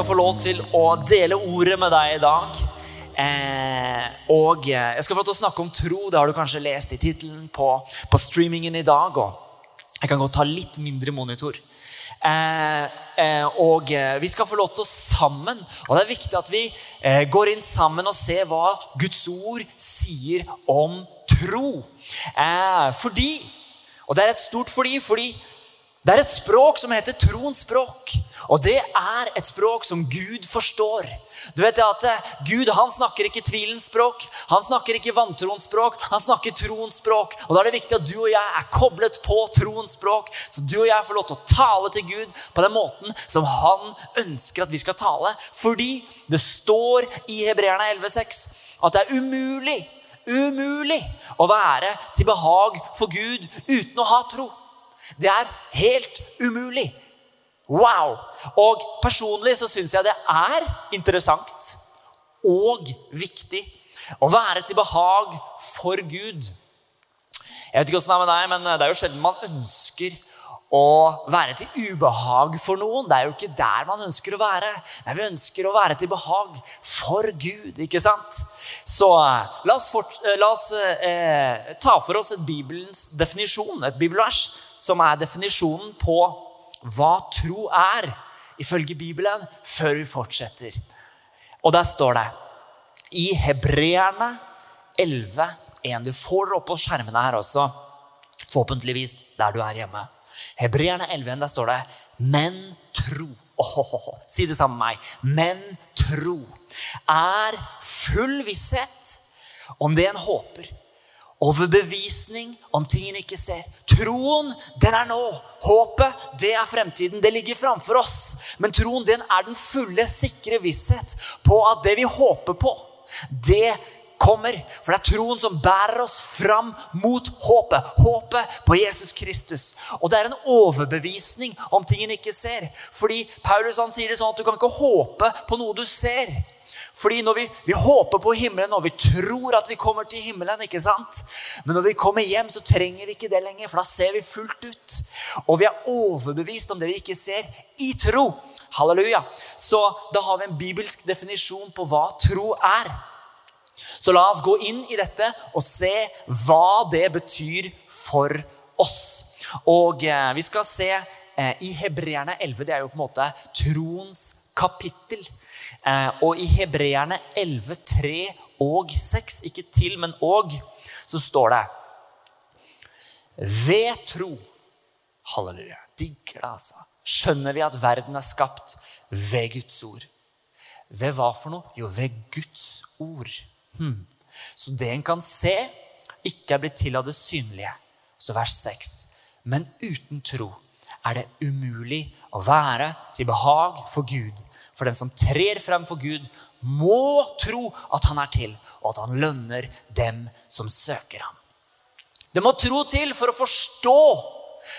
Eh, skal få lov til å dele ordet med deg i dag. Eh, og eh, jeg skal få lov til å snakke om tro. Det har du kanskje lest i tittelen på, på, streamingen i dag. Og jeg kan godt ta litt mindre monitor. og vi skal få lov til å sammen Og det er viktig at vi går inn sammen og ser hva Guds ord sier om tro. fordi Og det er et stort fordi, fordi det er et språk som heter troens språk. Og det er et språk som Gud forstår. Du vet at eh, Gud han snakker ikke tvilens språk, han snakker ikke vantroens språk, han snakker troens språk. Og Da er det viktig at du og jeg er koblet på troens språk, så du og jeg får lov til å tale til Gud på den måten som han ønsker at vi skal tale. Fordi det står i Hebreerne 11,6 at det er umulig, umulig å være til behag for Gud uten å ha tro. Det er helt umulig. Wow! Og personlig så syns jeg det er interessant og viktig å være til behag for Gud. Jeg vet ikke åssen det er med deg, men det er jo sjelden man ønsker å være til ubehag for noen. Det er jo ikke der man ønsker å være. Nei, Vi ønsker å være til behag for Gud. ikke sant? Så eh, la oss, fort, eh, la oss eh, ta for oss et Bibelens definisjon, et bibelvers som er definisjonen på hva tro er, ifølge Bibelen, før vi fortsetter. Og der står det i Hebreerne 11, 1. Du får det opp på skjermene her også, forhåpentligvis der du er hjemme. Hebreerne 11, der står det 'men tro'. Oh, oh, oh. Si det sammen med meg. Men tro er full visshet om det en håper Overbevisning om ting en ikke ser. Troen, den er nå. Håpet, det er fremtiden. Det ligger framfor oss. Men troen, den er den fulle, sikre visshet på at det vi håper på, det kommer. For det er troen som bærer oss fram mot håpet. Håpet på Jesus Kristus. Og det er en overbevisning om ting en ikke ser. Fordi Paulus han sier det sånn at du kan ikke håpe på noe du ser. Fordi når vi, vi, håper på himmelen og vi tror at vi kommer til himmelen, ikke sant? men når vi kommer hjem, så trenger vi ikke det lenger, for da ser vi fullt ut. Og vi er overbevist om det vi ikke ser, i tro. Halleluja. Så da har vi en bibelsk definisjon på hva tro er. Så la oss gå inn i dette og se hva det betyr for oss. Og eh, vi skal se eh, i Hebreerne 11, det er jo på en måte troens kapittel. Eh, og i Hebreerne 11, 3 og 6, ikke til, men og, så står det Ved tro Halleluja. Digger det, altså. Skjønner vi at verden er skapt ved Guds ord. Ved hva for noe? Jo, ved Guds ord. Hmm. Så det en kan se, ikke er blitt til av det synlige. Så vers 6. Men uten tro er det umulig å være til behag for Gud. For den som trer frem for Gud, må tro at han er til, og at han lønner dem som søker ham. Det må tro til for å forstå.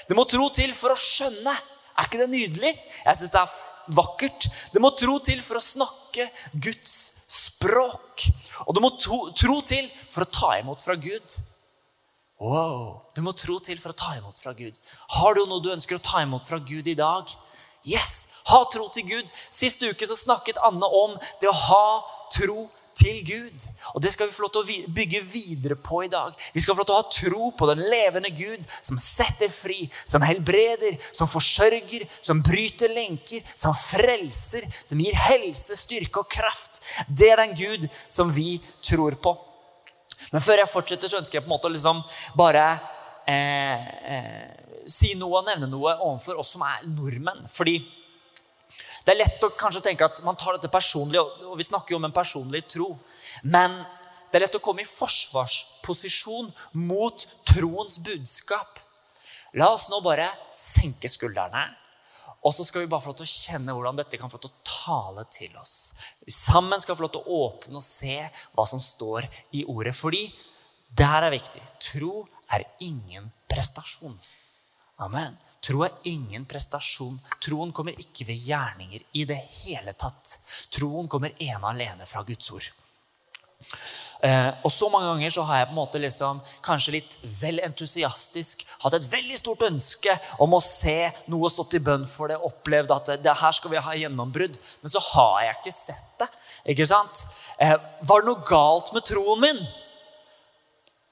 Det må tro til for å skjønne. Er ikke det nydelig? Jeg syns det er vakkert. Det må tro til for å snakke Guds språk. Og det må tro, tro til for å ta imot fra Gud. Wow! Du må tro til for å ta imot fra Gud. Har du noe du ønsker å ta imot fra Gud i dag? Yes! Ha tro til Gud. Sist uke så snakket Anne om det å ha tro til Gud. Og Det skal vi få lov til å bygge videre på i dag. Vi skal få lov til å ha tro på den levende Gud som setter fri, som helbreder, som forsørger, som bryter lenker, som frelser, som gir helse, styrke og kraft. Det er den Gud som vi tror på. Men før jeg fortsetter, så ønsker jeg på en måte å liksom bare eh, eh, si noe og nevne noe overfor oss som er nordmenn. Fordi det er lett å kanskje tenke at man tar dette personlig, og vi snakker jo om en personlig tro. Men det er lett å komme i forsvarsposisjon mot troens budskap. La oss nå bare senke skuldrene. Og så skal vi bare få lov til å kjenne hvordan dette kan få lov til å tale til oss. Vi sammen skal få lov til å åpne og se hva som står i ordet. Fordi det her er viktig. Tro er ingen prestasjon. Amen. Tro er ingen prestasjon. Troen kommer ikke ved gjerninger i det hele tatt. Troen kommer ene alene fra Guds ord. Eh, og så mange ganger så har jeg på en måte liksom, kanskje litt vel entusiastisk hatt et veldig stort ønske om å se noe stått i bønn for det, opplevd at det, her skal vi ha gjennombrudd. Men så har jeg ikke sett det. ikke sant? Eh, var det noe galt med troen min?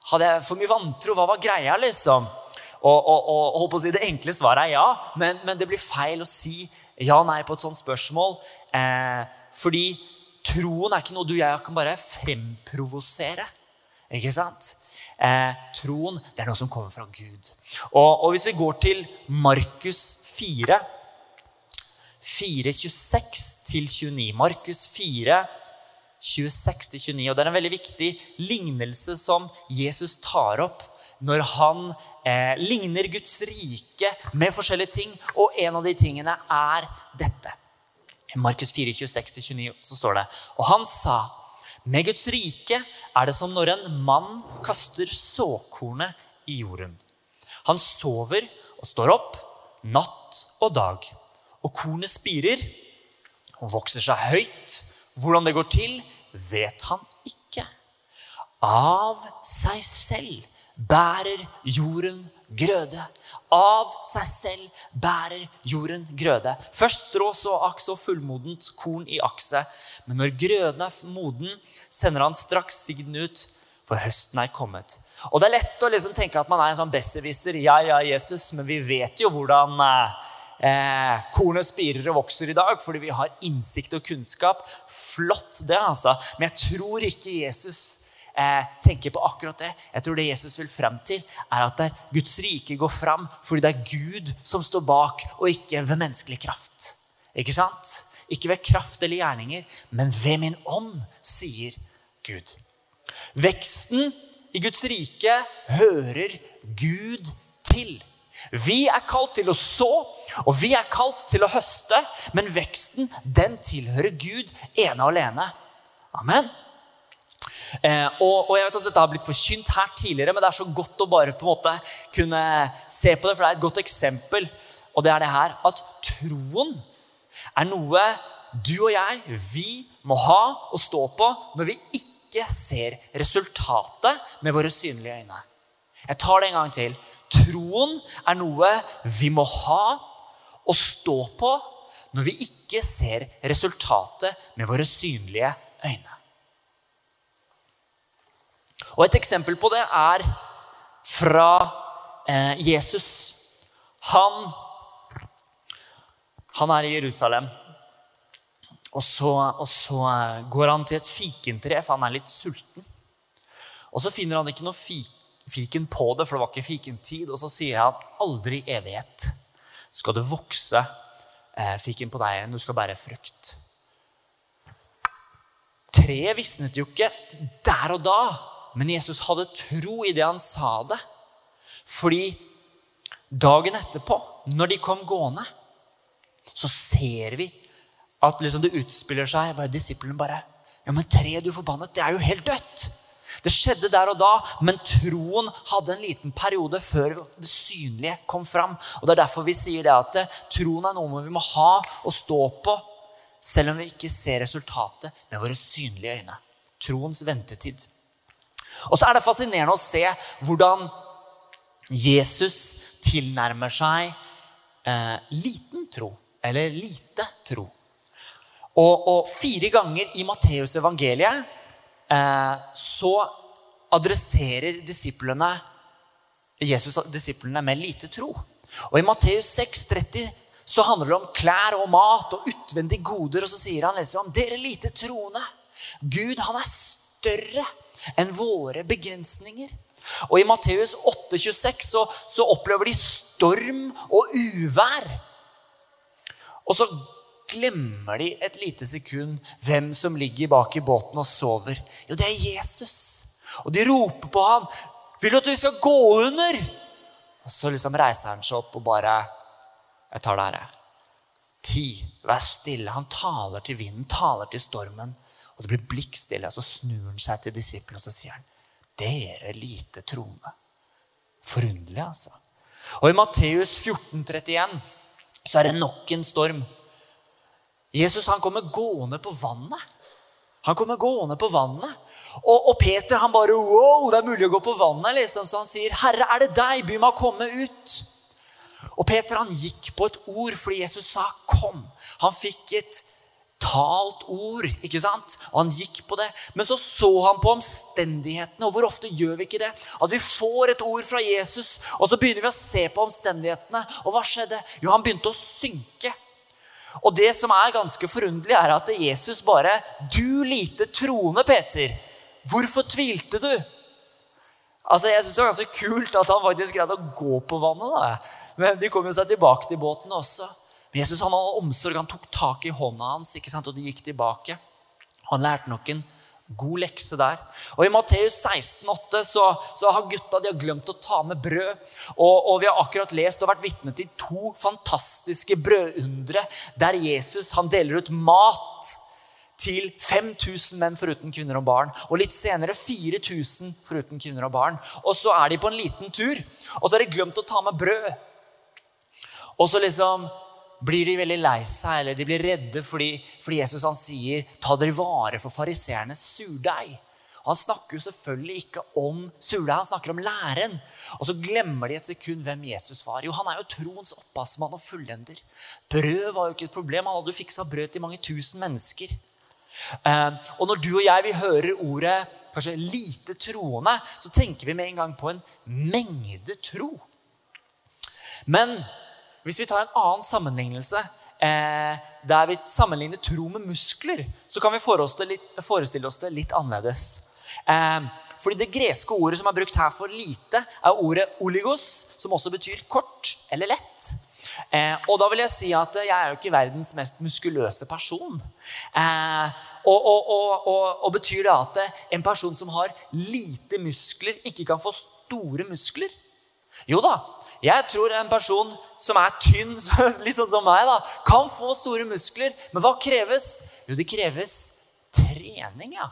Hadde jeg for mye vantro? Hva var greia, liksom? Og, og, og, si Det enkle svaret er ja, men, men, det blir feil å si ja-nei på et sånt spørsmål. Eh, fordi troen er ikke noe du og jeg kan bare fremprovosere. Ikke sant? Eh, troen det er noe som kommer fra Gud. Og, og hvis vi går til Markus 4, 4, 26 29 Markus 4, 26-29. Og det er en veldig viktig lignelse som Jesus tar opp når han eh, ligner Guds rike med forskjellige ting. Og en av de tingene er dette. I Markus 4, 26-29 så står det Og han sa med Guds rike er det som når en mann kaster såkornet i jorden. Han sover og står opp natt og dag. Og kornet spirer og vokser seg høyt. Hvordan det går til, vet han ikke. Av seg selv bærer jorden grøde. Av seg selv bærer jorden grøde. Først strå, så aks og fullmodent korn i akset. Men når grøden er moden, sender han straks sigden ut, for høsten er kommet. Og Det er lett å liksom tenke at man er en sånn besserwisser. Ja, ja, Jesus, men vi vet jo hvordan eh, eh, kornet spirer og vokser i dag fordi vi har innsikt og kunnskap. Flott, det, altså. Men jeg tror ikke Jesus eh, tenker på akkurat det. Jeg tror det Jesus vil frem til, er at Guds rike går fram fordi det er Gud som står bak, og ikke ved menneskelig kraft. Ikke sant? Ikke ved kraft eller gjerninger, men ved min ånd, sier Gud. Veksten i Guds rike hører Gud til. Vi er kalt til å så, og vi er kalt til å høste, men veksten den tilhører Gud ene og alene. Amen. Eh, og, og, jeg vet at Dette har blitt forkynt her tidligere, men det er så godt å bare på en måte kunne se på det, for det er et godt eksempel. Og det er det her at troen er noe du og jeg, vi må ha og stå på når vi ikke ser resultatet med våre synlige øyne. Jeg tar det en gang til. Troen er noe vi må ha og stå på når vi ikke ser resultatet med våre synlige øyne. Og Et eksempel på det er fra eh, Jesus. Han, han er i Jerusalem. Og så, og så, eh, går han til et fikentre, for han er litt sulten. Og så finner han ikke noe fiken på det, for det var ikke fikentid. Og så sier han aldri i evighet skal det vokse eh, fiken på deg. Du skal bære frukt. Treet visnet jo ikke der og da men Jesus hadde tro i det han sa det. Fordi dagen etterpå, når de kom gående, så ser vi at liksom det utspiller seg bare Disiplene bare Ja, men treet du forbannet, det er jo helt dødt. Det skjedde der og da, men troen hadde en liten periode før det synlige kom fram. Og Det er derfor vi sier det at troen er noe vi må ha og stå på, selv om vi ikke ser resultatet med våre synlige øyne. Troens ventetid. Og så er det fascinerende å se hvordan Jesus tilnærmer seg eh, liten tro, eller lite tro. Og, og fire ganger i Matteus evangeliet eh, så adresserer disiplene Jesus disiplene med lite tro. Og i Matteus 6,30 så handler det om klær og mat og utvendige goder. Og så sier han liksom dere lite troende. Gud, han er større enn våre begrensninger. Og I Matteus 8,26 så, så opplever de storm og uvær. Og så glemmer de et lite sekund hvem som ligger bak i båten og sover. Jo, det er Jesus. Og de roper på han. 'Vil du at vi skal gå under?' Og så liksom reiser han seg opp og bare 'Jeg tar det her, jeg.' Ti, vær stille. Han taler til vinden, taler til stormen. Og det blir blikkstille. Og så snur han seg til disiplene og så sier han, dere lite troende. Forunderlig, altså. Og i Matteus 14, 31 så er det nok en storm. Jesus han kommer gående på vannet. Han kommer gående på vannet. Og, og, Peter han bare Wow, det er mulig å gå på vannet! liksom, Så han sier, 'Herre, er det deg? By meg å komme ut.' Og Peter han gikk på et ord fordi Jesus sa 'kom'. Han fikk et talt ord. ikke sant? Og han gikk på det. Men så så han på omstendighetene. Og hvor ofte gjør vi ikke det? At vi får et ord fra Jesus, og så begynner vi å se på omstendighetene. Og hva skjedde? Jo, han begynte å synke. Og det som er ganske forunderlig, er at Jesus bare Du lite troende, Peter. Hvorfor tvilte du? Altså, Jeg syns det var ganske kult at han faktisk greide å gå på vannet. da. Men de kom jo seg tilbake til båten også. Men Jesus han hadde omsorg. Han tok tak i hånda hans, ikke sant? og de gikk tilbake. Han lærte nok en god lekse der. Og I Matteus 16,8 så, så har gutta de har glemt å ta med brød. Og, og vi har akkurat lest og vært vitne til to fantastiske brødundre der Jesus han deler ut mat til 5000 menn foruten kvinner og barn. Og litt senere 4000 foruten kvinner og barn. Og så er de på en liten tur, og så har de glemt å ta med brød. Og så liksom blir de veldig lei seg eller de blir redde fordi, fordi Jesus han sier ta dere vare for fariseernes surdeig. Han snakker jo selvfølgelig ikke om surdeig, han snakker om læren. Og så glemmer de et sekund hvem Jesus var. Jo, Han er jo troens opphavsmann og fullender. Brød var jo ikke et problem. Han hadde jo fiksa brød til mange tusen mennesker. Eh, og når du og jeg vi hører ordet kanskje lite troende, så tenker vi med en gang på en mengde tro. Men hvis vi tar en annen sammenlignelse, eh, der vi sammenligner tro med muskler, så kan vi forestille oss det litt annerledes. Eh, fordi Det greske ordet som er brukt her for lite, er ordet oligos, som også betyr kort eller lett. Eh, og da vil jeg si at jeg er jo ikke verdens mest muskuløse person. Eh, og, og, og, og, betyr det at en person som har lite muskler, ikke kan få store muskler? Jo da, jeg tror en person som er tynn, sånn som meg, da, kan få store muskler. Men hva kreves? Jo, det kreves trening. ja.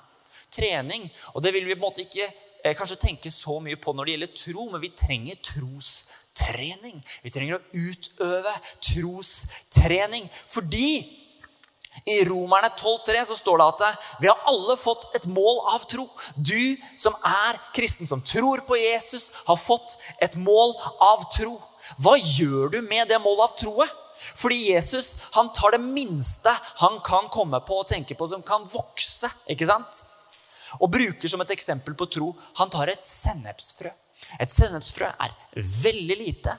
Trening. Og det vil vi på en måte ikke eh, kanskje tenke så mye på når det gjelder tro, men vi trenger trostrening. Vi trenger å utøve trostrening. Fordi i Romerne 12,3 så står det at vi har alle fått et mål av tro. Du som er kristen, som tror på Jesus, har fått et mål av tro. Hva gjør du med det målet av troet? Fordi Jesus han tar det minste han kan komme på og tenke på, som kan vokse. ikke sant? Og bruker som et eksempel på tro Han tar et sennepsfrø. Et sennepsfrø er veldig lite,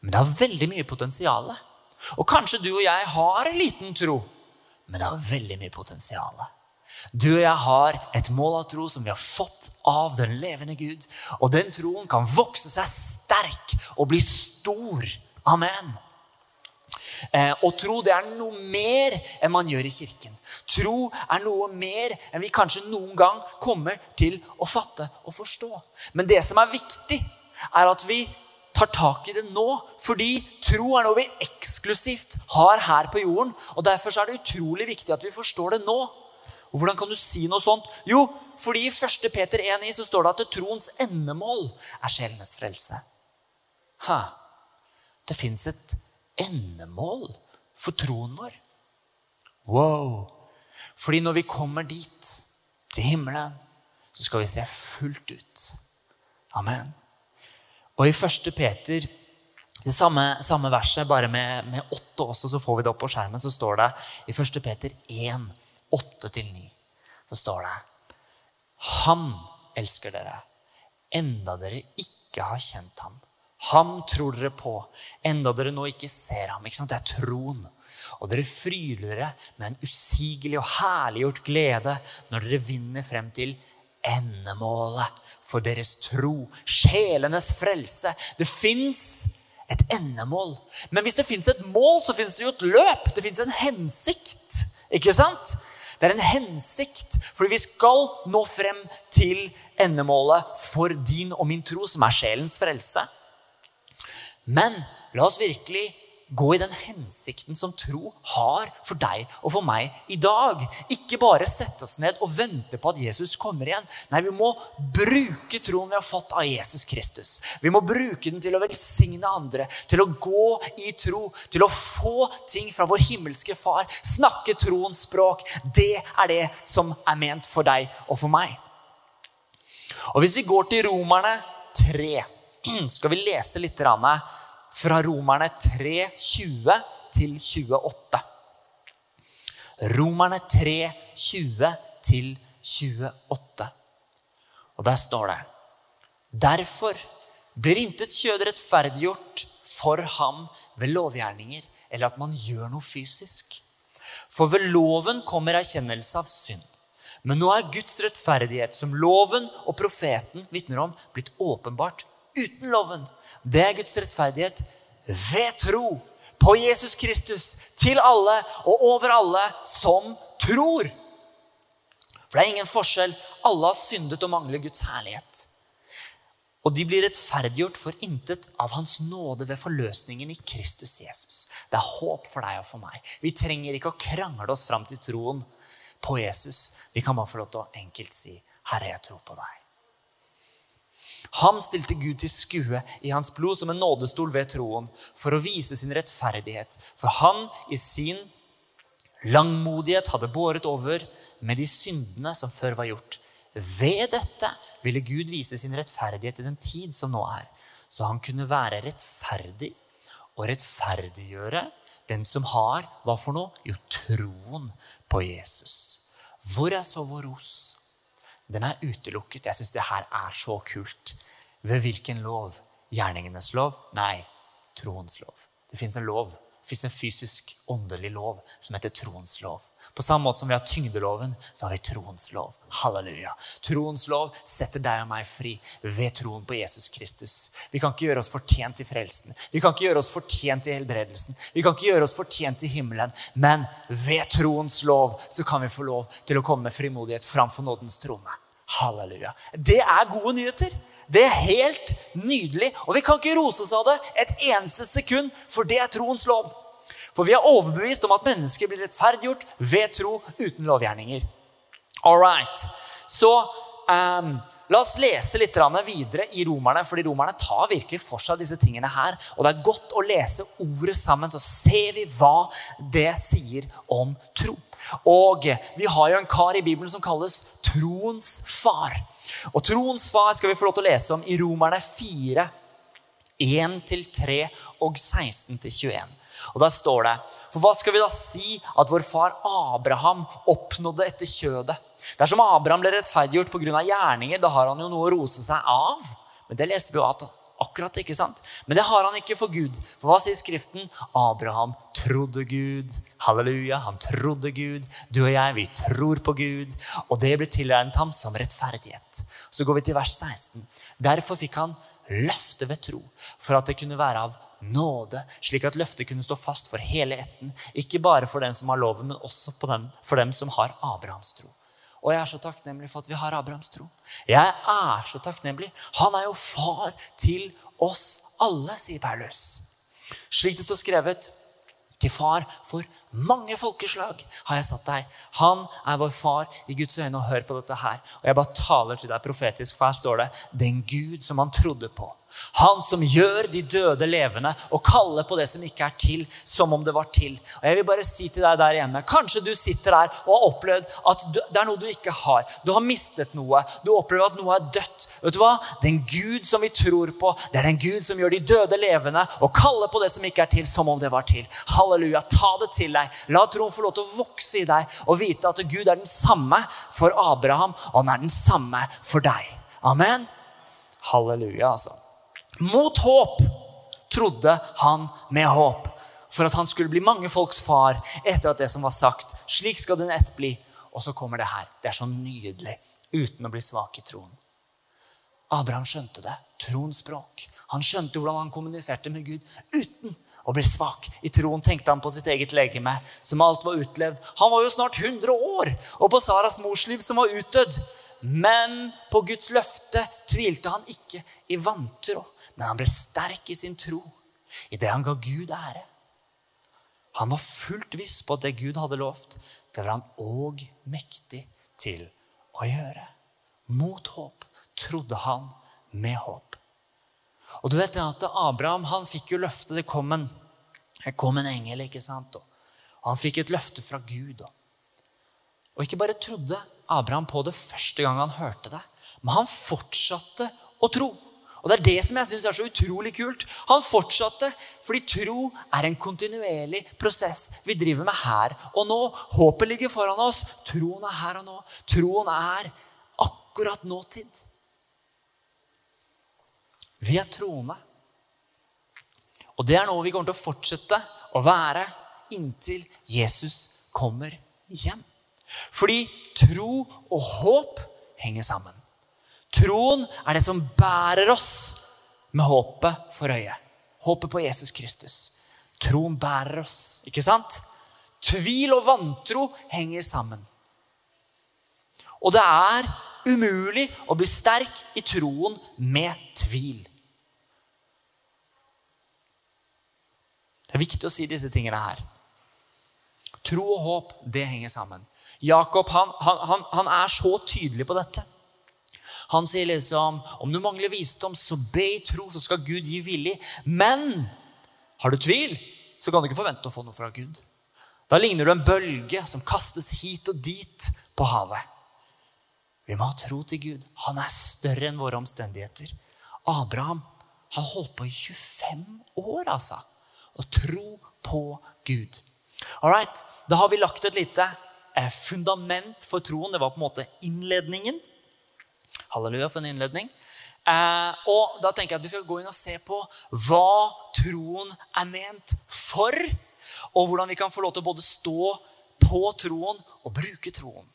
men det har veldig mye potensial. Og kanskje du og jeg har en liten tro men det har veldig mye potensial. Du og jeg har et mål av tro som vi har fått av den levende Gud. Og den troen kan vokse seg sterk og bli stor. Amen. Eh, og tro det er noe mer enn man gjør i kirken. Tro er noe mer enn vi kanskje noen gang kommer til å fatte og forstå. Men det som er viktig, er at vi tar tak i det nå. Fordi tro er noe vi eksklusivt har her på jorden. og Derfor er det utrolig viktig at vi forstår det nå. Og Hvordan kan du si noe sånt? Jo, fordi i 1. Peter 1,9 så står det at troens endemål er sjelenes frelse. Ha. Det fins et endemål for troen vår. Wow. Fordi når vi kommer dit, til himmelen, så skal vi se fullt ut. Amen. Og i 1. Peter, det samme, samme verset, bare med, med åtte også, så får vi det opp på skjermen, så står det i 1. Peter 1, 8-9, så står det Han elsker dere, enda dere ikke har kjent ham. Ham tror dere på, enda dere nå ikke ser ham. Ikke det er troen. Og dere fryder dere med en usigelig og herliggjort glede når dere vinner frem til endemålet for deres tro, sjelenes frelse. Det fins et endemål. Men hvis det fins et mål, så fins det jo et løp. Det fins en hensikt. Ikke sant? Det er en hensikt, fordi vi skal nå frem til endemålet for din og min tro, som er sjelens frelse. Men la oss virkelig gå i den hensikten som tro har for deg og for meg i dag. Ikke bare sette oss ned og vente på at Jesus kommer igjen. Nei, vi må bruke troen vi har fått av Jesus Kristus. Vi må bruke den til å velsigne andre, til å gå i tro, til å få ting fra vår himmelske Far. Snakke troens språk. Det er det som er ment for deg og for meg. Og Hvis vi går til Romerne 3, skal vi lese litt fra Romerne 3, 20 til 28. Romerne 3, 20 til 28. Og der står det Derfor blir intet kjød rettferdiggjort for ham ved lovgjerninger eller at man gjør noe fysisk. For ved loven kommer erkjennelse av synd. Men nå er Guds rettferdighet, som loven og profeten vitner om, blitt åpenbart uten loven. Det er Guds rettferdighet ved tro på Jesus Kristus til alle og over alle som tror. For det er ingen forskjell. Alle har syndet og mangler Guds herlighet. Og de blir rettferdiggjort for intet av Hans nåde ved forløsningen i Kristus Jesus. Det er håp for deg og for meg. Vi trenger ikke å krangle oss fram til troen på Jesus. Vi kan bare få lov til å enkelt si, 'Herre, jeg tror på deg'. Han stilte Gud til skue i hans blod som en nådestol ved troen for å vise sin rettferdighet. For han i sin langmodighet hadde båret over med de syndene som før var gjort. Ved dette ville Gud vise sin rettferdighet i den tid som nå er, så han kunne være rettferdig og rettferdiggjøre den som har hva for noe? Jo, troen på Jesus. Hvor er så vår ros? Den er utelukket. Jeg syns det her er så kult. Ved hvilken lov? Gjerningenes lov? Nei, troens lov. Det fins en lov. Det fins en fysisk, åndelig lov som heter troens lov. På samme måte som vi har tyngdeloven, så har vi troens lov. Halleluja. Troens lov setter deg og meg fri ved troen på Jesus Kristus. Vi kan ikke gjøre oss fortjent til frelsen. Vi kan ikke gjøre oss fortjent til helbredelsen. Vi kan ikke gjøre oss fortjent til himmelen. Men ved troens lov så kan vi få lov til å komme med frimodighet framfor nådens trone. Halleluja. Det er gode nyheter. Det er helt nydelig. Og vi kan ikke rose oss av det et eneste sekund, for det er troens lov. For vi er overbevist om at mennesker blir rettferdiggjort ved tro uten lovgjerninger. All right. Så um, la oss lese litt videre i Romerne, fordi romerne tar virkelig for seg disse tingene her. Og det er godt å lese ordet sammen, så ser vi hva det sier om tro. Og vi har jo en kar i Bibelen som kalles troens far. Og troens far skal vi få lov til å lese om i Romerne 4, 1-3 og 16-21. Og Der står det For hva skal vi da si at vår far Abraham oppnådde etter kjødet? Dersom Abraham ble rettferdiggjort pga. gjerninger, da har han jo noe å rose seg av. Men det leste vi jo at akkurat, ikke sant? Men det har han ikke for Gud. For hva sier Skriften? Abraham trodde Gud. Halleluja, han trodde Gud. Du og jeg, vi tror på Gud. Og det ble tilegnet ham som rettferdighet. Så går vi til vers 16. Derfor fikk han løftet ved tro, for at det kunne være av nåde, slik at løftet kunne stå fast for hele etten. Ikke bare for den som har loven, men også dem, for dem som har Abrahams tro. Og jeg er så takknemlig for at vi har Abrahams tro. Jeg er så takknemlig. Han er jo far til oss alle, sier Paulus. Slik det står skrevet til far for mange folkeslag har jeg satt deg. Han er vår far i Guds øyne, og hør på dette her. Og jeg bare taler til deg profetisk, for her står det den Gud som han trodde på. Han som gjør de døde levende og kaller på det som ikke er til, som om det var til. Og jeg vil bare si til deg der hjemme, Kanskje du sitter der og har opplevd at det er noe du ikke har. Du har mistet noe. Du opplever at noe er dødt. Vet du hva? Den Gud som vi tror på, det er den Gud som gjør de døde levende og kaller på det som ikke er til, som om det var til. Halleluja. Ta det til deg. La troen få lov til å vokse i deg og vite at Gud er den samme for Abraham, og han er den samme for deg. Amen. Halleluja, altså. Mot håp trodde han med håp for at han skulle bli mange folks far etter at det som var sagt. Slik skal den ett bli. Og så kommer det her. Det er så nydelig uten å bli svak i troen. Abraham skjønte det. Troens språk. Han skjønte hvordan han kommuniserte med Gud uten å bli svak. I troen tenkte han på sitt eget legeme, som alt var utlevd. Han var jo snart 100 år, og på Saras mors liv, som var utdødd. Men på Guds løfte tvilte han ikke i vantro. Men han ble sterk i sin tro i det han ga Gud ære. Han var fullt viss på at det Gud hadde lovt, det var han òg mektig til å gjøre. Mot håp trodde han med håp. Og du vet at Abraham han fikk jo løftet. Det kom en, det kom en engel. ikke sant? Og han fikk et løfte fra Gud. Og ikke bare trodde Abraham på det første gang han hørte det, men han fortsatte å tro. Og Det er det som jeg synes er så utrolig kult. Han fortsatte, fordi tro er en kontinuerlig prosess vi driver med her og nå. Håpet ligger foran oss. Troen er her og nå. Troen er akkurat nåtid. Vi er troende. Og det er noe vi kommer til å fortsette å være inntil Jesus kommer hjem. Fordi tro og håp henger sammen. Troen er det som bærer oss med håpet for øyet. Håpet på Jesus Kristus. Troen bærer oss, ikke sant? Tvil og vantro henger sammen. Og det er umulig å bli sterk i troen med tvil. Det er viktig å si disse tingene her. Tro og håp, det henger sammen. Jakob han, han, han er så tydelig på dette. Han sier liksom om du mangler visdom, så be i tro, så skal Gud gi villig. Men har du tvil, så kan du ikke forvente å få noe fra Gud. Da ligner du en bølge som kastes hit og dit på havet. Vi må ha tro til Gud. Han er større enn våre omstendigheter. Abraham han holdt på i 25 år, altså. Å tro på Gud. All right, Da har vi lagt et lite fundament for troen. Det var på en måte innledningen. Halleluja for en innledning. Eh, og Da tenker jeg at vi skal gå inn og se på hva troen er ment for. Og hvordan vi kan få lov til å både stå på troen og bruke troen.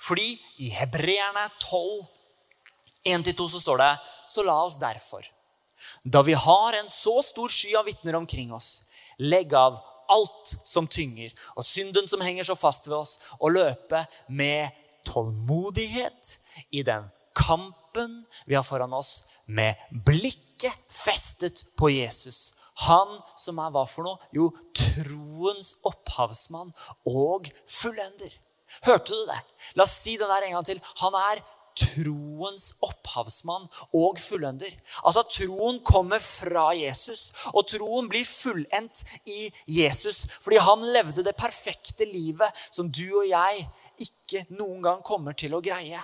Fordi i Hebreerne 12, 1-2 så står det Så la oss derfor, da vi har en så stor sky av vitner omkring oss, legge av alt som tynger, og synden som henger så fast ved oss, og løpe med tålmodighet i den kampen vi har foran oss, med blikket festet på Jesus. Han som er hva for noe? Jo, troens opphavsmann og fullender. Hørte du det? La oss si det der en gang til. Han er troens opphavsmann og fullender. Altså Troen kommer fra Jesus, og troen blir fullendt i Jesus. Fordi han levde det perfekte livet som du og jeg ikke noen gang kommer til å greie.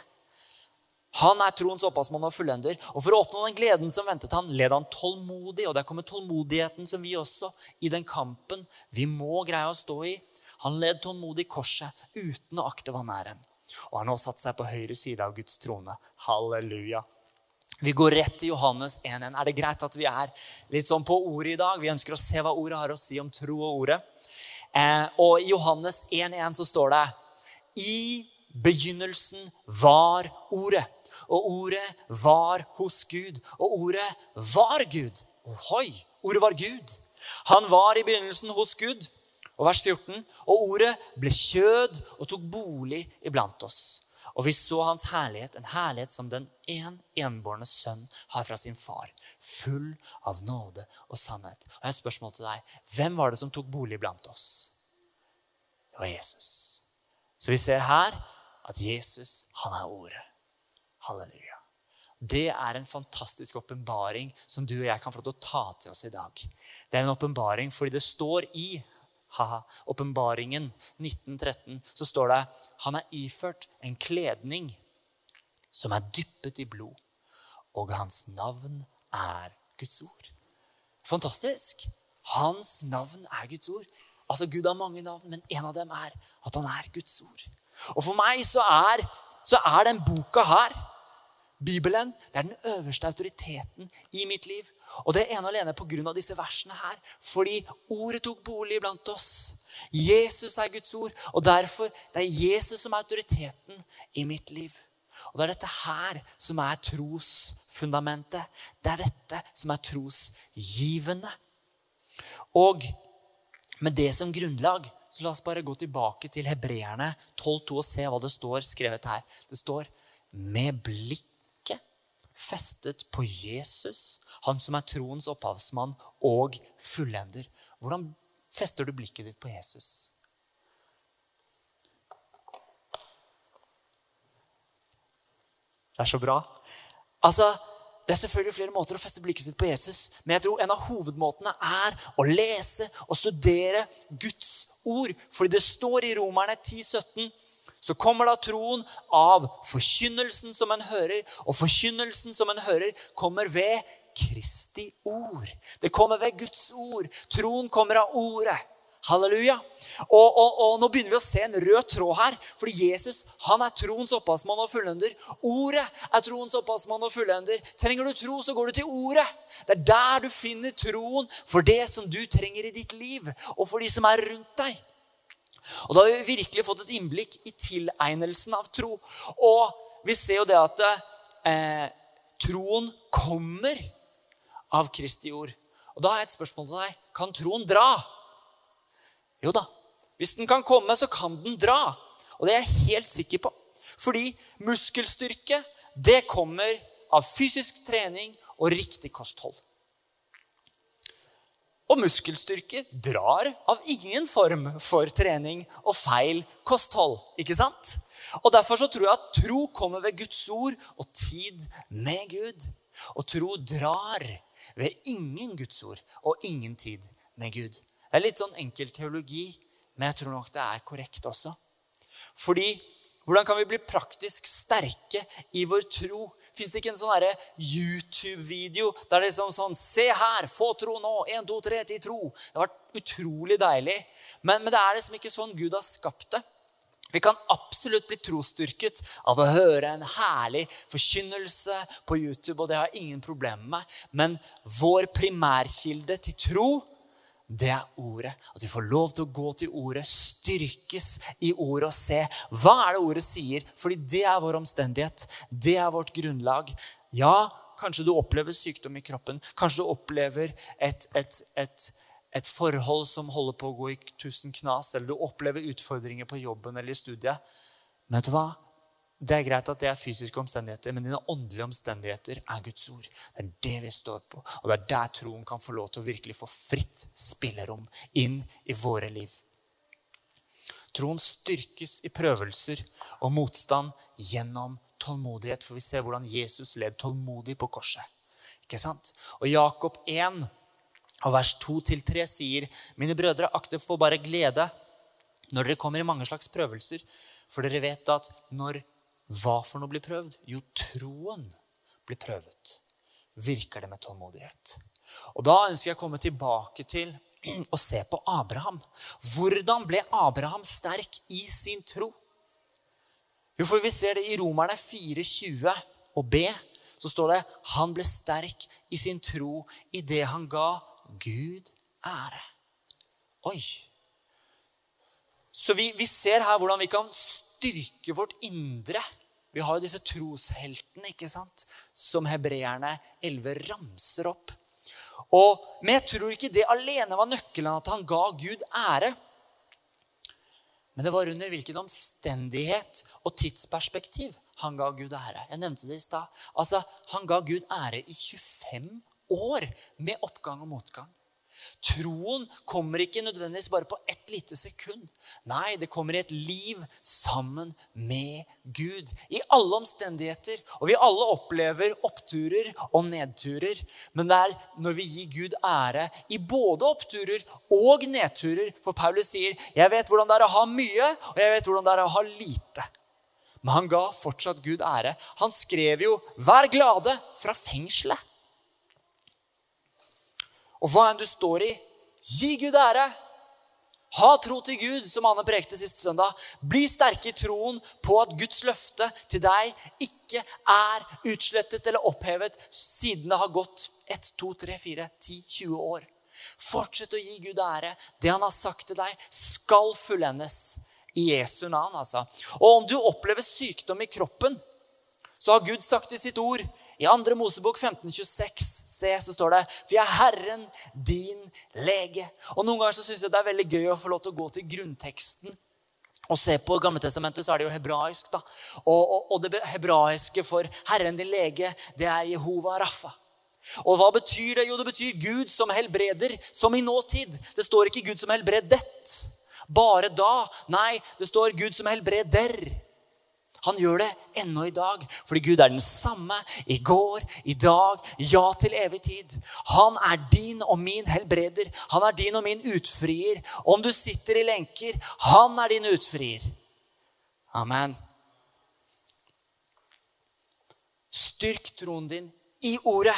Han er troens opphavsmann og fullender. Og For å oppnå den gleden som ventet han, led han tålmodig. Og der kommer tålmodigheten som vi også, i den kampen vi må greie å stå i. Han led tålmodig korset uten å akte vanæren. Og han har satt seg på høyre side av Guds trone. Halleluja. Vi går rett til Johannes 1.1. Er det greit at vi er litt sånn på ordet i dag? Vi ønsker å se hva ordet har å si om tro og ordet. Eh, og i Johannes 1.1 så står det I begynnelsen var ordet. Og ordet var hos Gud. Og ordet var Gud. Ohoi! Ordet var Gud. Han var i begynnelsen hos Gud. Og vers 14. Og ordet ble kjød og tok bolig iblant oss. Og vi så hans herlighet, en herlighet som den en enbårne sønn har fra sin far. Full av nåde og sannhet. Og jeg har et spørsmål til deg. Hvem var det som tok bolig blant oss? Det var Jesus. Så vi ser her at Jesus, han er ordet. Halleluja. Det er en fantastisk åpenbaring som du og jeg kan få lov til å ta til oss i dag. Det er en åpenbaring fordi det står i Åpenbaringen 1913 så står det han er iført en kledning som er dyppet i blod, og hans navn er Guds ord. Fantastisk! Hans navn er Guds ord. Altså, Gud har mange navn, men en av dem er at han er Guds ord. Og for meg så er, så er den boka her Bibelen det er den øverste autoriteten i mitt liv. Og det er ene alene pga. disse versene her. Fordi ordet tok bolig blant oss. Jesus er Guds ord, og derfor det er Jesus som er autoriteten i mitt liv. Og Det er dette her som er trosfundamentet. Det er dette som er trosgivende. Og med det som grunnlag så la oss bare gå tilbake til hebreerne 12,2 og se hva det står skrevet her. Det står med blikk festet på Jesus, han som er troens opphavsmann og fullender. Hvordan fester du blikket ditt på Jesus? Det er så bra. Altså, Det er selvfølgelig flere måter å feste blikket sitt på Jesus, men jeg tror en av hovedmåtene er å lese og studere Guds ord. Fordi det står i Romerne 10, 17, så kommer da troen av forkynnelsen som en hører, og forkynnelsen som en hører, kommer ved Kristi ord. Det kommer ved Guds ord. Troen kommer av ordet. Halleluja. Og, og, og, Nå begynner vi å se en rød tråd her. Fordi Jesus han er troens opphavsmann og fullender. Ordet er troens opphavsmann og fullender. Trenger du tro, så går du til ordet. Det er der du finner troen for det som du trenger i ditt liv, og for de som er rundt deg. Og Da har vi virkelig fått et innblikk i tilegnelsen av tro. Og vi ser jo det at eh, troen kommer av Kristi ord. Og Da har jeg et spørsmål til deg. Kan troen dra? Jo da. Hvis den kan komme, så kan den dra. Og det er jeg helt sikker på. Fordi muskelstyrke, det kommer av fysisk trening og riktig kosthold. Og muskelstyrke drar av ingen form for trening og feil kosthold. ikke sant? Og Derfor så tror jeg at tro kommer ved Guds ord og tid med Gud. Og tro drar ved ingen Guds ord og ingen tid med Gud. Det er litt sånn enkel teologi, men jeg tror nok det er korrekt også. Fordi hvordan kan vi bli praktisk sterke i vår tro? Fins det ikke en sånn YouTube-video der det er liksom sånn Se her! Få tro nå! 1, 2, 3 til tro. Det har vært utrolig deilig. Men, men det er liksom ikke sånn Gud har skapt det. Vi kan absolutt bli trosstyrket av å høre en herlig forkynnelse på YouTube, og det har jeg ingen problemer med. Men vår primærkilde til tro, det er ordet. At vi får lov til å gå til ordet, styrkes i ordet og se hva er det ordet sier. Fordi det er vår omstendighet. Det er vårt grunnlag. Ja, kanskje du opplever sykdom i kroppen. Kanskje du opplever et, et, et et forhold som holder på å gå i tusen knas, eller du opplever utfordringer på jobben eller i studiet. Men vet du hva? Det er greit at det er fysiske omstendigheter, men dine åndelige omstendigheter er Guds ord. Det er det vi står på, og det er der troen kan få lov til å virkelig få fritt spillerom inn i våre liv. Troen styrkes i prøvelser og motstand gjennom tålmodighet, for vi ser hvordan Jesus led tålmodig på korset. Ikke sant? Og Jakob 1 og vers 2-3 sier, mine brødre, akte for bare glede når dere kommer i mange slags prøvelser, for dere vet at når hva for noe blir prøvd? Jo, troen blir prøvet. Virker det med tålmodighet. Og Da ønsker jeg å komme tilbake til å se på Abraham. Hvordan ble Abraham sterk i sin tro? Jo, for Vi ser det i Romerne 4,20 og B. Så står det han ble sterk i sin tro i det han ga Gud ære. Oi. Så vi, vi, ser her hvordan vi kan styrke vårt indre. Vi har jo disse trosheltene ikke sant? som hebreerne 11 ramser opp. Og, men jeg tror ikke det alene var nøkkelen at han ga Gud ære. Men det var under hvilken omstendighet og tidsperspektiv han ga Gud ære. Jeg nevnte det i stad. Altså, han ga Gud ære i 25 år med oppgang og motgang. Troen kommer ikke nødvendigvis bare på ett lite sekund. Nei, det kommer i et liv sammen med Gud. I alle omstendigheter. Og vi alle opplever oppturer og nedturer. Men det er når vi gir Gud ære i både oppturer og nedturer. For Paulus sier, 'Jeg vet hvordan det er å ha mye, og jeg vet hvordan det er å ha lite'. Men han ga fortsatt Gud ære. Han skrev jo 'Vær glade' fra fengselet. Og hva enn du står i, gi Gud ære. Ha tro til Gud, som Anne prekte sist søndag. Bli sterke i troen på at Guds løfte til deg ikke er utslettet eller opphevet siden det har gått 1, 2, 3, 4, 10, 20 år. Fortsett å gi Gud ære. Det han har sagt til deg, skal fullendes. I Jesu navn, altså. Og om du opplever sykdom i kroppen, så har Gud sagt i sitt ord i 2. Mosebok 1526 se, så står det For jeg er Herren, din lege. Og Noen ganger så syns jeg det er veldig gøy å få lov til å gå til grunnteksten og se på Gammeltestamentet, så er det jo hebraisk. da. Og, og, og, det hebraiske for 'Herren din lege', det er Jehova Rafa. Og hva betyr det? Jo, det betyr Gud som helbreder, som i nåtid. Det står ikke Gud som helbredet. Bare da. Nei, det står Gud som helbreder. Han gjør det ennå i dag, fordi Gud er den samme i går, i dag, ja til evig tid. Han er din og min helbreder. Han er din og min utfrier. Om du sitter i lenker, han er din utfrier. Amen. Styrk troen din i ordet.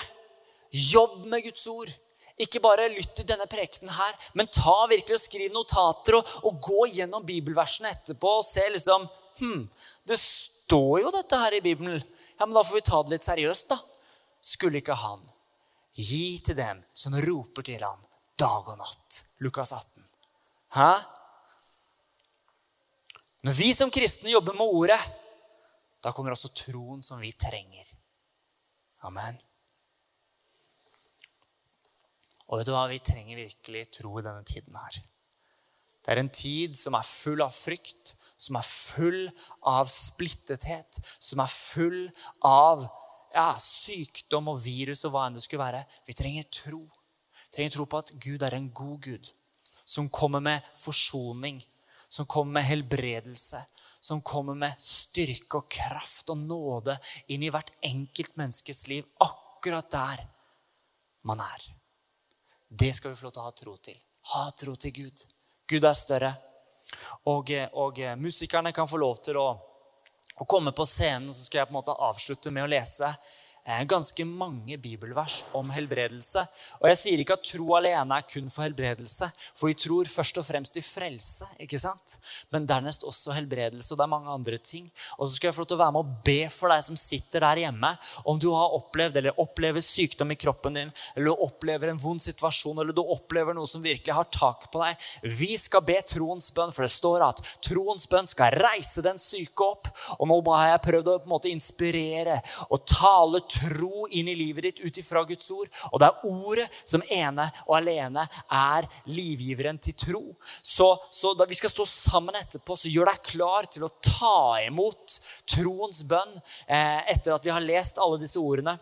Jobb med Guds ord. Ikke bare lytt til denne prekenen her, men ta virkelig og skriv notater og, og gå gjennom bibelversene etterpå og se liksom hm, Det står jo dette her i Bibelen. Ja, men da får vi ta det litt seriøst, da. Skulle ikke han gi til dem som roper til han dag og natt? Lukas 18. Hæ? Når vi som kristne jobber med ordet, da kommer også troen som vi trenger. Amen. Og vet du hva? Vi trenger virkelig tro i denne tiden her. Det er en tid som er full av frykt, som er full av splittethet, som er full av ja, sykdom og virus og hva enn det skulle være. Vi trenger tro. Vi trenger tro på at Gud er en god Gud, som kommer med forsoning, som kommer med helbredelse, som kommer med styrke og kraft og nåde inn i hvert enkelt menneskes liv, akkurat der man er. Det skal vi få lov til å ha tro til. Ha tro til Gud. Gud er større. Og, og musikerne kan få lov til å, å, komme på scenen, så skal jeg på en måte avslutte med å lese. Eh, ganske mange bibelvers om helbredelse. Og jeg sier ikke at tro alene er kun for helbredelse, for vi tror først og fremst i frelse. ikke sant? Men dernest også helbredelse, og det er mange andre ting. Og så skal jeg få lov til å være med og be for deg som sitter der hjemme, om du har opplevd eller opplever sykdom i kroppen din, eller du opplever en vond situasjon, eller du opplever noe som virkelig har tak på deg. Vi skal be troens bønn, for det står at troens bønn skal reise den syke opp. Og nå har jeg prøvd å på en måte inspirere og tale tro inn i livet ditt ut ifra Guds ord. Og det er ordet som ene og alene er livgiveren til tro. Så, så da vi skal stå sammen etterpå, så gjør deg klar til å ta imot troens bønn eh, etter at vi har lest alle disse ordene.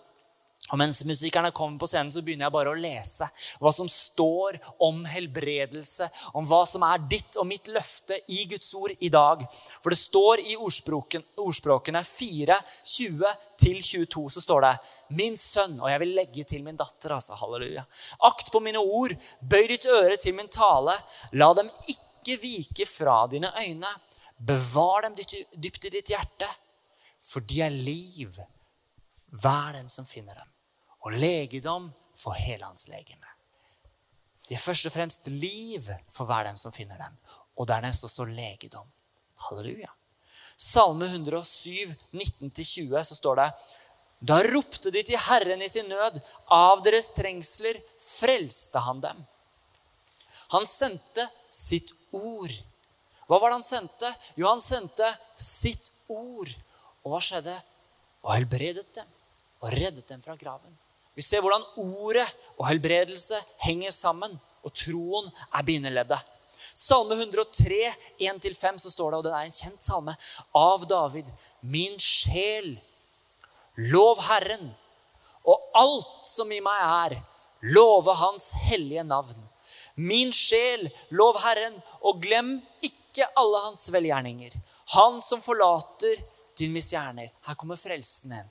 Og Mens musikerne kommer på scenen, så begynner jeg bare å lese hva som står om helbredelse, om hva som er ditt og mitt løfte i Guds ord i dag. For det står i ordspråkene 4, 20-22, så står det Min sønn, og jeg vil legge til min datter, altså, halleluja. Akt på mine ord, bøy ditt øre til min tale. La dem ikke vike fra dine øyne. Bevar dem dypt i ditt hjerte, for de er liv. Vær den som finner dem og legedom for hele hans legeme. Det er først og fremst liv for hver den som finner dem. Og dernest også legedom. Halleluja. Salme 107, 19-20, så står det Da ropte de til Herren i sin nød. Av deres trengsler frelste han dem. Han sendte sitt ord. Hva var det han sendte? Jo, han sendte sitt ord. Og hva skjedde? Og helbredet dem. Og reddet dem fra graven. Vi ser hvordan ordet og helbredelse henger sammen, og troen er bindeleddet. Salme 103, 1-5, så står det, og det er en kjent salme, av David. Min sjel, lov Herren, og alt som i meg er, love Hans hellige navn. Min sjel, lov Herren, og glem ikke alle Hans velgjerninger. Han som forlater din misgjerning. Her kommer frelsen inn.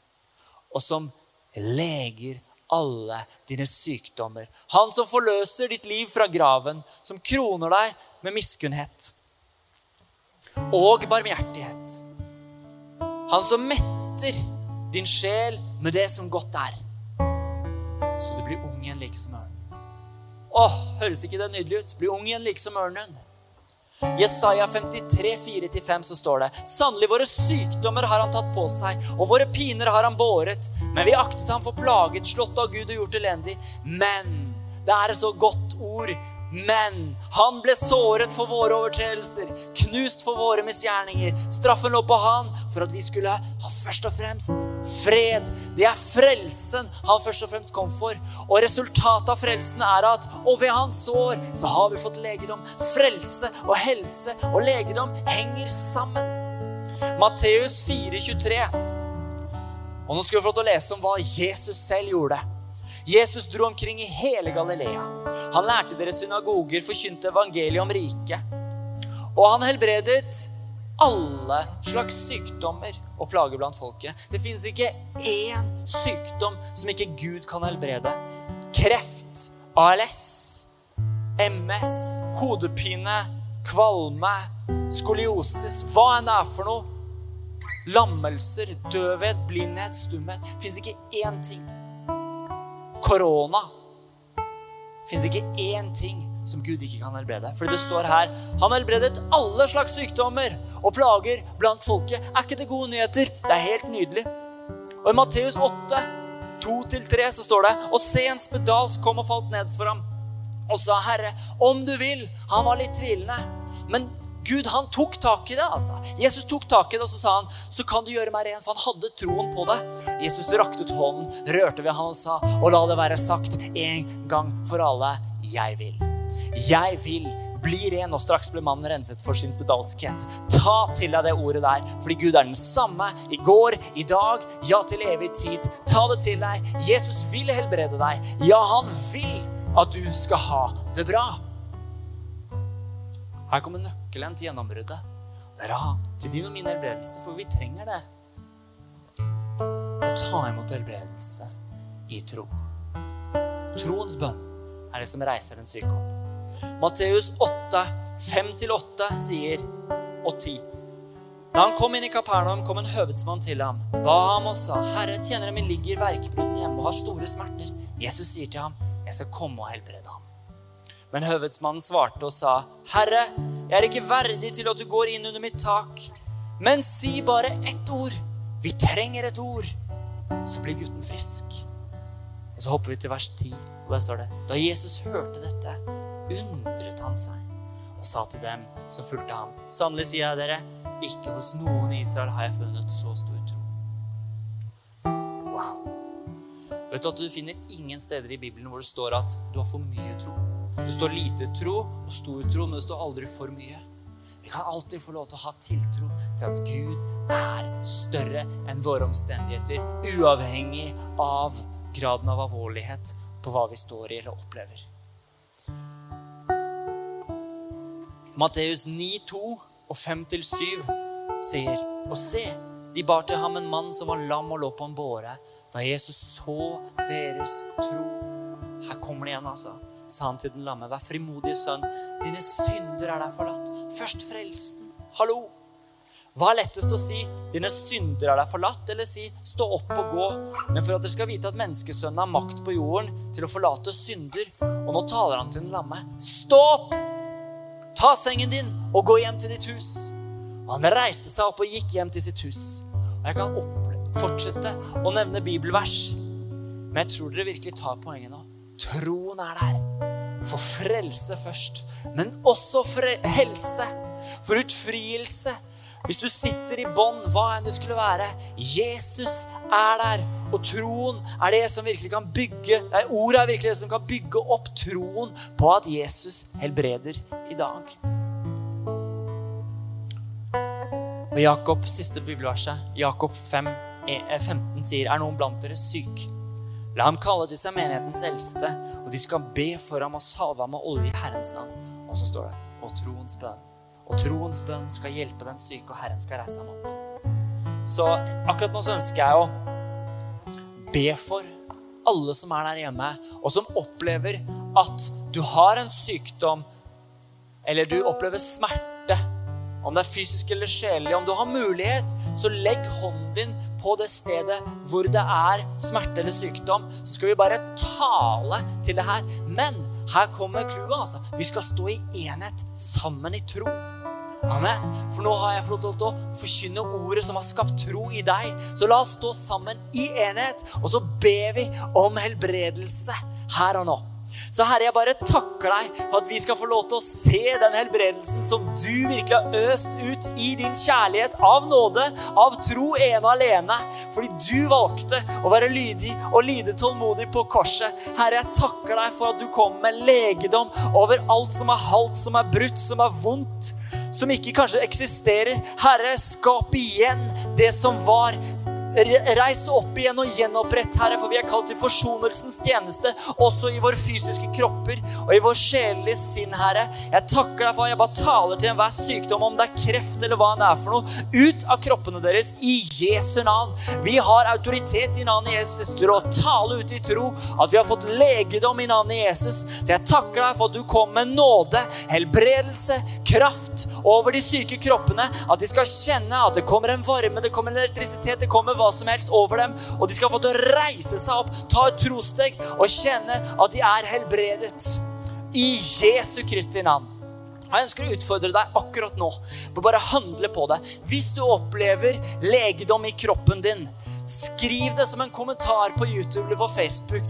Og som leger alle dine sykdommer. Han som forløser ditt liv fra graven, som kroner deg med miskunnhet og barmhjertighet. Han som metter din sjel med det som godt er, så du blir ung igjen like som ørnen. Åh, høres ikke det nydelig ut? Bli ung igjen like som ørnen. Jesaja 53, 4-5 så står det Sannelig, våre sykdommer har han tatt på seg, og våre piner har han båret. Men vi aktet ham for plaget, slått av Gud og gjort elendig. Men det er et så godt ord men han ble såret for våre overtredelser, knust for våre misgjerninger. Straffen lå på han for at vi skulle ha først og fremst fred. Det er frelsen han først og fremst kom for. Og resultatet av frelsen er at og ved hans sår så har vi fått legedom. Frelse og helse og legedom henger sammen. Matteus 4, 23. Og nå skal vi få lov til å lese om hva Jesus selv gjorde. Jesus dro omkring i hele Galilea. Han lærte deres synagoger, forkynte evangeliet om riket. Og han helbredet alle slags sykdommer og plager blant folket. Det fins ikke én sykdom som ikke Gud kan helbrede. Kreft, ALS, MS, hodepine, kvalme, skoliosis, hva enn det er for noe. Lammelser, døvhet, blindhet, stumhet. Fins ikke én ting. Korona. Fins ikke én ting som Gud ikke kan helbrede. For det står her han helbredet alle slags sykdommer og plager blant folket. Er ikke det gode nyheter? Det er helt nydelig. Og i Matteus 8, 2-3, så står det Og se en spedalsk kom og falt ned for ham og sa, 'Herre, om du vil' Han var litt tvilende. Men Gud han tok tak i det. altså. Jesus tok tak i det, og så sa han, 'Så kan du gjøre meg ren.' For han hadde troen på det. Jesus rakte ut hånden, rørte ved han og sa, 'Og la det være sagt en gang for alle, jeg vil'. Jeg vil bli ren, og straks ble mannen renset for sin spedalskhet. Ta til deg det ordet der, fordi Gud er den samme i går, i dag, ja, til evig tid. Ta det til deg. Jesus vil helbrede deg. Ja, han vil at du skal ha det bra. Her kommer nøkkelen til gjennombruddet. Det er til din og min helbredelse, for vi trenger det. Å ta imot helbredelse i tro. Troens bønn er det som reiser den syke opp. Matteus 8, 5-8 sier, og 10. Da han kom inn i Kapernaum, kom en høvedsmann til ham, ba ham og sa, Herre, tjeneren min ligger verkbrunnen hjemme og har store smerter. Jesus sier til ham, jeg skal komme og helbrede ham. Men høvedsmannen svarte og sa, Herre, jeg er ikke verdig til at du går inn under mitt tak. Men si bare ett ord. Vi trenger et ord. Så blir gutten frisk. Og så hopper vi til vers 10, og der står det Da Jesus hørte dette, undret han seg og sa til dem som fulgte ham, sannelig sier jeg dere, ikke hos noen i Israel har jeg funnet så stor tro. Wow. Vet du at du finner ingen steder i Bibelen hvor det står at du har for mye tro. Det står lite tro og stor tro, men det står aldri for mye. Vi kan alltid få lov til å ha tiltro til at Gud er større enn våre omstendigheter, uavhengig av graden av alvorlighet på hva vi står i eller opplever. Matteus 9,2 og 5-7 sier Og se, de bar til ham en mann som var lam og lå på en båre. Da Jesus så deres tro Her kommer det igjen, altså. Sa han til den lamme, vær frimodig, sønn. Dine synder er deg forlatt. Først frelsen. Hallo! Hva er lettest å si? Dine synder er deg forlatt, eller si stå opp og gå? Men for at dere skal vite at menneskesønnen har makt på jorden til å forlate synder. Og nå taler han til den lamme. Stå opp! Ta sengen din og gå hjem til ditt hus. Og han reiste seg opp og gikk hjem til sitt hus. Og jeg kan fortsette å nevne bibelvers, men jeg tror dere virkelig tar poenget nå. Troen er der. For frelse først, men også helse. For utfrielse. Hvis du sitter i bånd, hva enn det skulle være, Jesus er der. Og troen er det som virkelig kan bygge nei, Ordet er virkelig det som kan bygge opp troen på at Jesus helbreder i dag. Og Jakob, siste bibelverset, Jakob 5, 15 sier, er noen blant dere syk? La ham kalle til seg menighetens eldste, og de skal be for ham og salve ham med olje i Herrens navn. Og så står det og troens bønn. Og troens bønn skal hjelpe den syke, og Herren skal reise ham opp. Så akkurat nå så ønsker jeg å be for alle som er der hjemme, og som opplever at du har en sykdom, eller du opplever smerte om det er fysisk eller sjelelig, om du har mulighet, så legg hånden din på det stedet hvor det er smerte eller sykdom. Så skal vi bare tale til det her. Men her kommer clouet, altså. Vi skal stå i enhet sammen i tro. Amen. For nå har jeg fått lov til å forkynne ordet som har skapt tro i deg. Så la oss stå sammen i enhet, og så ber vi om helbredelse her og nå. Så Herre, jeg bare takker deg for at vi skal få lov til å se den helbredelsen som du virkelig har øst ut i din kjærlighet av nåde, av tro ene alene. Fordi du valgte å være lydig og lide tålmodig på korset. Herre, jeg takker deg for at du kom med legedom over alt som er halvt, som er brutt, som er vondt som ikke kanskje eksisterer. Herre, skap igjen det som var reise opp igjen og gjenopprett, Herre, for vi er kalt til forsonelsens tjeneste, også i våre fysiske kropper og i vår sjelelige sinn, Herre. Jeg takker deg for at jeg bare taler til enhver sykdom, om det er kreft eller hva det er for noe, ut av kroppene deres i Jesu navn. Vi har autoritet i navnet Jesus til å tale ut i tro at vi har fått legedom i navnet Jesus. Så jeg takker deg for at du kom med nåde, helbredelse, kraft over de syke kroppene. At de skal kjenne at det kommer en varme, det kommer en elektrisitet, det kommer hva som helst over dem. Og de skal få til å reise seg opp, ta et trosteg og kjenne at de er helbredet. I Jesu Kristi navn. Jeg ønsker å utfordre deg akkurat nå på bare handle på det. Hvis du opplever legedom i kroppen din, skriv det som en kommentar på YouTube eller på Facebook.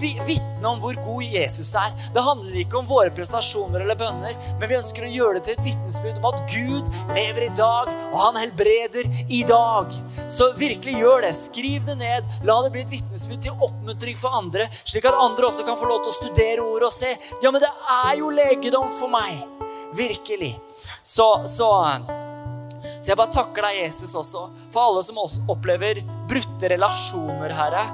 Vitne om hvor god Jesus er. Det handler ikke om våre prestasjoner eller bønner, men vi ønsker å gjøre det til et vitnesbyrd om at Gud lever i dag, og han helbreder i dag. Så virkelig gjør det. Skriv det ned. La det bli et vitnesbyrd til oppmuntring for andre, slik at andre også kan få lov til å studere ordet og se ja, men det er jo legedom for meg. Virkelig. Så, så, så jeg bare takker deg, Jesus, også for alle som også opplever brutte relasjoner, Herre.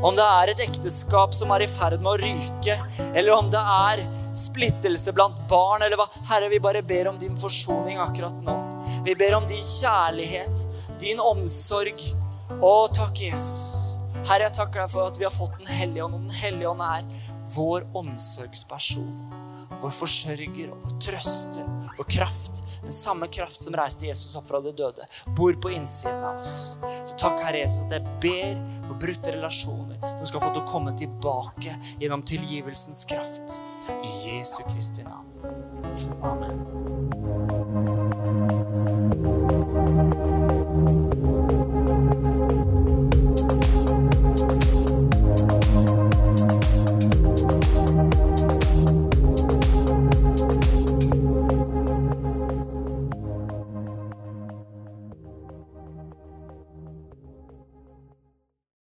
Om det er et ekteskap som er i ferd med å ryke, eller om det er splittelse blant barn, eller hva. Herre, vi bare ber om din forsoning akkurat nå. Vi ber om din kjærlighet, din omsorg. Å, takk, Jesus. Herre, jeg takker deg for at vi har fått Den hellige ånd, og Den hellige ånd er vår omsorgsperson vår forsørger og vår trøster, vår kraft. Den samme kraft som reiste Jesus opp fra de døde, bor på innsiden av oss. Så takk, Herre Jesus, at jeg ber for brutte relasjoner som skal få til å komme tilbake gjennom tilgivelsens kraft. I Jesu Kristi navn. Amen.